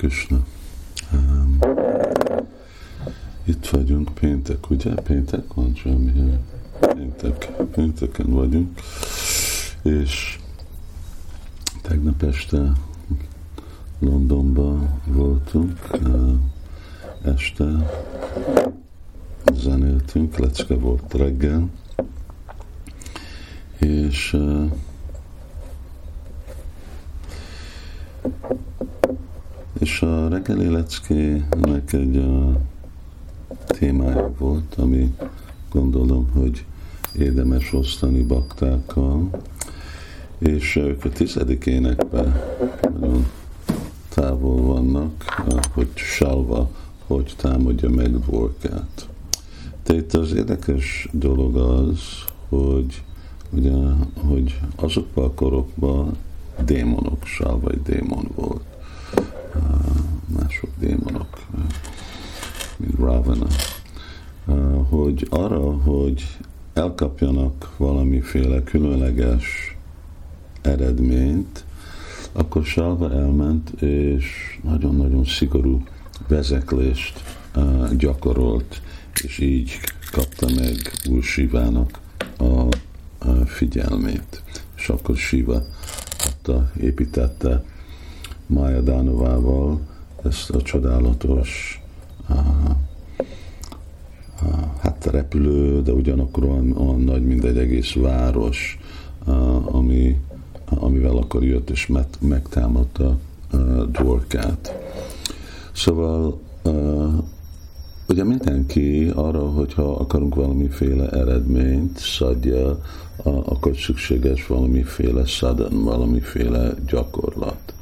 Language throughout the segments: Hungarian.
Krishna. Um, itt vagyunk, péntek, ugye? Péntek van, semmi. Péntek, pénteken vagyunk. És tegnap este Londonban voltunk, uh, este zenéltünk, lecke volt reggel, és És a reggeli leckének egy a témája volt, ami gondolom, hogy érdemes osztani baktákkal, és ők a tizedik énekben nagyon távol vannak, hogy Salva hogy támadja meg Dvorkát. Tehát az érdekes dolog az, hogy, ugye, hogy azokban a korokban démonok, Salva egy démon volt mások démonok, mint Ravana, hogy arra, hogy elkapjanak valamiféle különleges eredményt, akkor Salva elment, és nagyon-nagyon szigorú vezeklést gyakorolt, és így kapta meg Úr Sivának a figyelmét. És akkor Siva adta, építette Maya Danovával ezt a csodálatos a, a, hát repülő, de ugyanakkor olyan, olyan nagy, mint egy egész város, ami, amivel akkor jött és megtámadta a Dworkát. Szóval ugye mindenki arra, hogyha akarunk valamiféle eredményt, szadja, akkor szükséges valamiféle sudden, valamiféle gyakorlat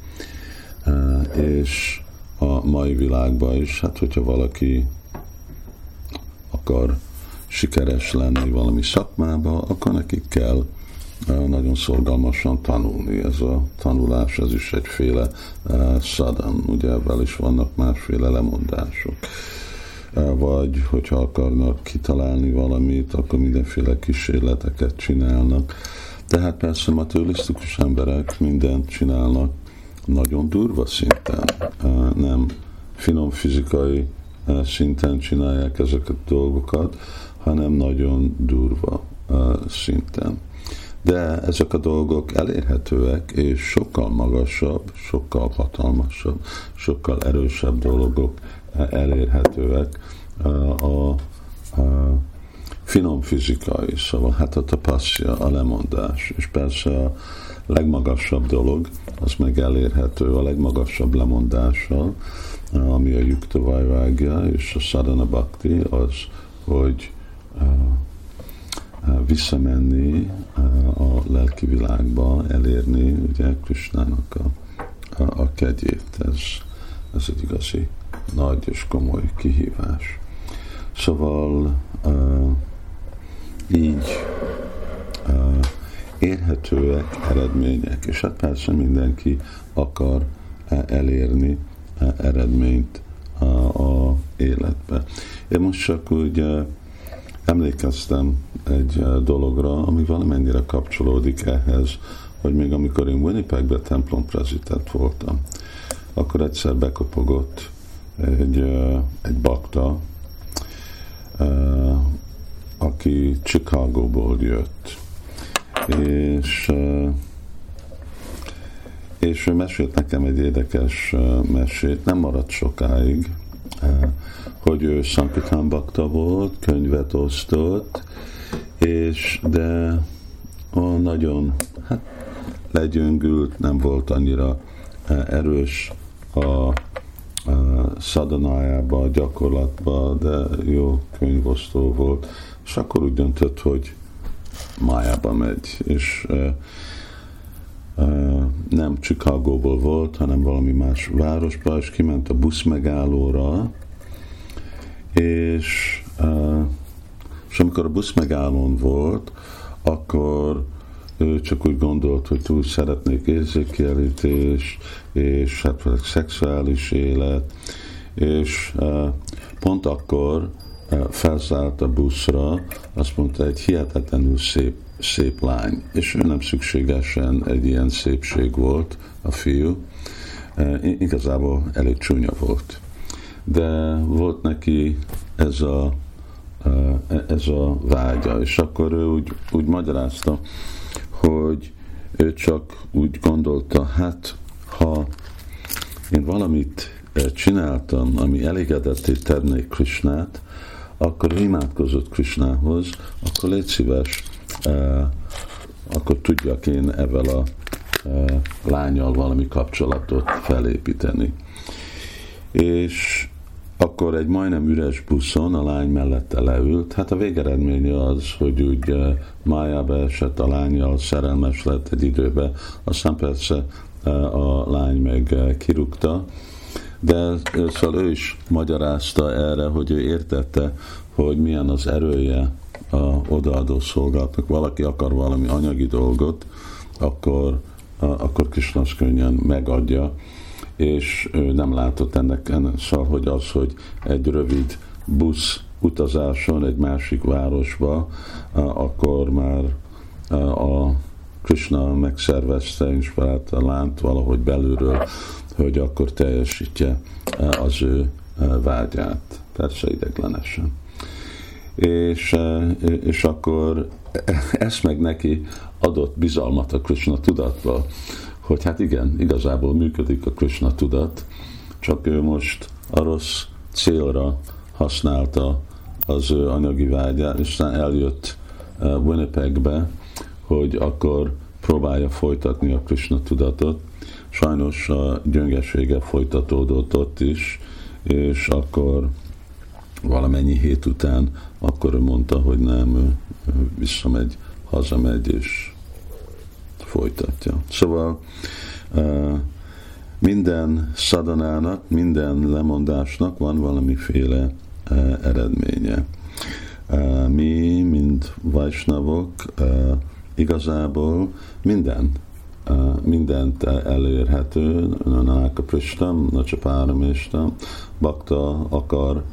és a mai világban is, hát hogyha valaki akar sikeres lenni valami szakmába, akkor nekik kell nagyon szorgalmasan tanulni. Ez a tanulás, ez is egyféle szadam, ugye ebben is vannak másféle lemondások. Vagy hogyha akarnak kitalálni valamit, akkor mindenféle kísérleteket csinálnak. Tehát persze materialisztikus emberek mindent csinálnak nagyon durva szinten, nem finom fizikai szinten csinálják ezeket a dolgokat, hanem nagyon durva szinten. De ezek a dolgok elérhetőek, és sokkal magasabb, sokkal hatalmasabb, sokkal erősebb dolgok elérhetőek a, a, finom fizikai, szóval hát a tapasztja, a lemondás, és persze a legmagasabb dolog, az meg elérhető a legmagasabb lemondással, ami a Yukta Vajvágya és a Sadhana Bhakti, az, hogy visszamenni a lelki világba, elérni ugye Krishnának a, a, a kegyét. Ez, ez egy igazi nagy és komoly kihívás. Szóval uh, így uh, érhetőek eredmények, és hát persze mindenki akar elérni eredményt a, a életbe. Én most csak úgy emlékeztem egy dologra, ami valamennyire kapcsolódik ehhez, hogy még amikor én Winnipegbe templom prezident voltam, akkor egyszer bekopogott egy, egy bakta, aki Chicagóból jött. És, és ő mesélt nekem egy érdekes mesét, nem maradt sokáig, hogy ő Sankitán Bakta volt, könyvet osztott, és de ó, nagyon hát, legyöngült, nem volt annyira erős a, a szadanájába, a gyakorlatba, de jó könyvosztó volt, és akkor úgy döntött, hogy májába megy, és uh, uh, nem Chicagóból volt, hanem valami más városba, és kiment a busz megállóra, és, és amikor a busz megállón volt, akkor ő csak úgy gondolt, hogy túl szeretnék érzékelítés, és hát szexuális élet, és pont akkor felszállt a buszra, azt mondta, egy hihetetlenül szép, szép lány, és ő nem szükségesen egy ilyen szépség volt, a fiú, igazából elég csúnya volt. De volt neki ez a, ez a vágya, és akkor ő úgy, úgy magyarázta, hogy ő csak úgy gondolta, hát ha én valamit csináltam, ami elégedetté tenné Krisnát, akkor imádkozott Krisnához, akkor légy szíves, akkor tudjak én ezzel a lányal valami kapcsolatot felépíteni. És akkor egy majdnem üres buszon a lány mellette leült. Hát a végeredménye az, hogy úgy májába esett a lányjal, szerelmes lett egy időbe, aztán persze a lány meg kirúgta, de szóval ő is magyarázta erre, hogy ő értette, hogy milyen az erője a odaadó szolgálatnak. Valaki akar valami anyagi dolgot, akkor, akkor Krishna könnyen megadja, és ő nem látott ennek, szóval, hogy az, hogy egy rövid busz utazáson egy másik városba, akkor már a Krishna megszervezte, inspirálta lánt valahogy belülről, hogy akkor teljesítje az ő vágyát, persze ideglenesen. És, és akkor ezt meg neki adott bizalmat a Krishna tudatba, hogy hát igen, igazából működik a Krishna tudat, csak ő most a rossz célra használta az ő anyagi vágyát, és aztán eljött Winnipegbe, hogy akkor próbálja folytatni a Krishna tudatot. Sajnos a gyöngesége folytatódott ott is, és akkor valamennyi hét után akkor ő mondta, hogy nem, ő visszamegy, hazamegy, és folytatja. Szóval minden szadanának, minden lemondásnak van valamiféle eredménye. Mi, mint Vajsnavok, igazából minden, mindent elérhető, Nanáka Pristam, Nacsapáraméstam, Bakta akar,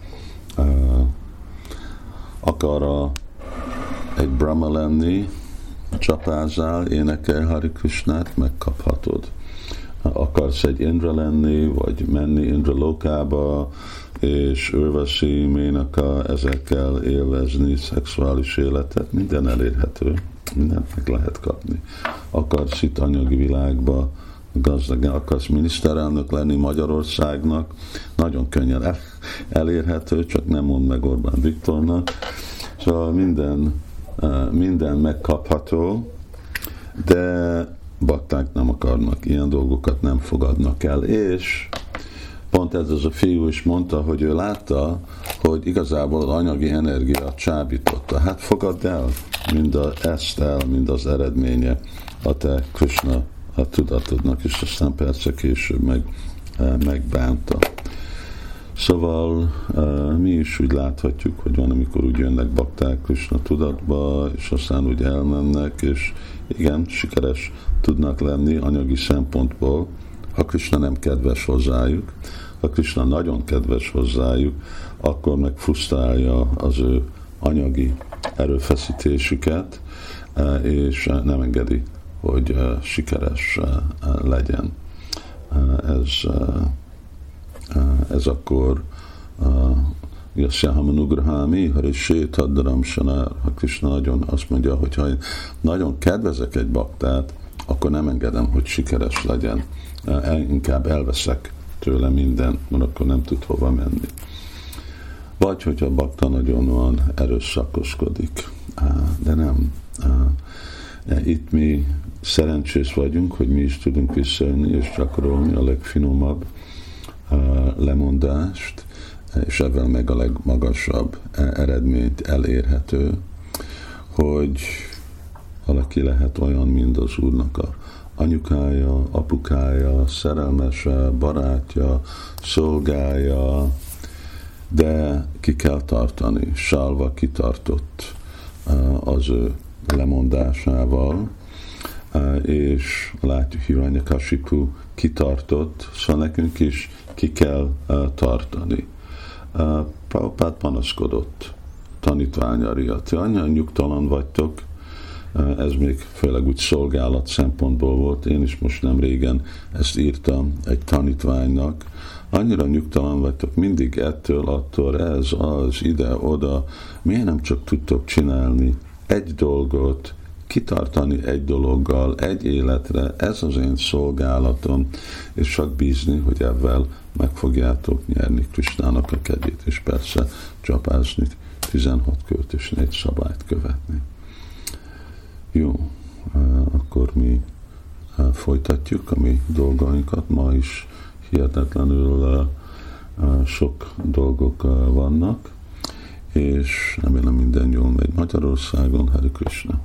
akar a, egy Brahma lenni, csapázál, énekel Hari Krishnát, megkaphatod. Akarsz egy Indra lenni, vagy menni Indra lokába, és Örvasi, Ménaka, ezekkel élvezni szexuális életet, minden elérhető, mindent meg lehet kapni. Akarsz itt anyagi világba, gazdag, akarsz miniszterelnök lenni Magyarországnak, nagyon könnyen el, elérhető, csak nem mond meg Orbán Viktornak. Szóval minden minden megkapható, de bakták nem akarnak, ilyen dolgokat nem fogadnak el, és pont ez az a fiú is mondta, hogy ő látta, hogy igazából az anyagi energia csábította. Hát fogadd el mind a, ezt el, mind az eredménye a te Krishna a tudatodnak, és aztán persze később meg, megbánta. Szóval mi is úgy láthatjuk, hogy van, amikor úgy jönnek bakták Krishna tudatba, és aztán úgy elmennek, és igen, sikeres tudnak lenni anyagi szempontból, ha Krishna nem kedves hozzájuk, ha Krishna nagyon kedves hozzájuk, akkor meg frusztrálja az ő anyagi erőfeszítésüket, és nem engedi, hogy sikeres legyen. Ez ez akkor Yasyahamanugrámi, Hari Sétadram Sanár, ha Krishna nagyon azt mondja, hogy ha én nagyon kedvezek egy baktát, akkor nem engedem, hogy sikeres legyen. Inkább elveszek tőle mindent, mert akkor nem tud hova menni. Vagy hogyha a bakta nagyon van, erőszakoskodik. De nem. Itt mi szerencsés vagyunk, hogy mi is tudunk visszajönni és gyakorolni a legfinomabb lemondást, és ebben meg a legmagasabb eredményt elérhető, hogy valaki lehet olyan, mint az Úrnak a anyukája, apukája, szerelmese, barátja, szolgája, de ki kell tartani. Salva kitartott az ő lemondásával, és látjuk, Hiranyakashipu kitartott, szóval nekünk is ki kell tartani. Prabhupád panaszkodott tanítványari, ti annyira nyugtalan vagytok, ez még főleg úgy szolgálat szempontból volt. Én is most nem régen ezt írtam egy tanítványnak. Annyira nyugtalan vagytok mindig ettől, attól, ez, az, ide, oda. Miért nem csak tudtok csinálni egy dolgot, kitartani egy dologgal, egy életre, ez az én szolgálatom, és csak bízni, hogy ebben meg fogjátok nyerni Kristának a kedvét, és persze csapázni 16 költ és 4 szabályt követni. Jó, akkor mi folytatjuk a mi dolgainkat. Ma is hihetetlenül sok dolgok vannak, és remélem minden jól megy Magyarországon. Hari Krishna!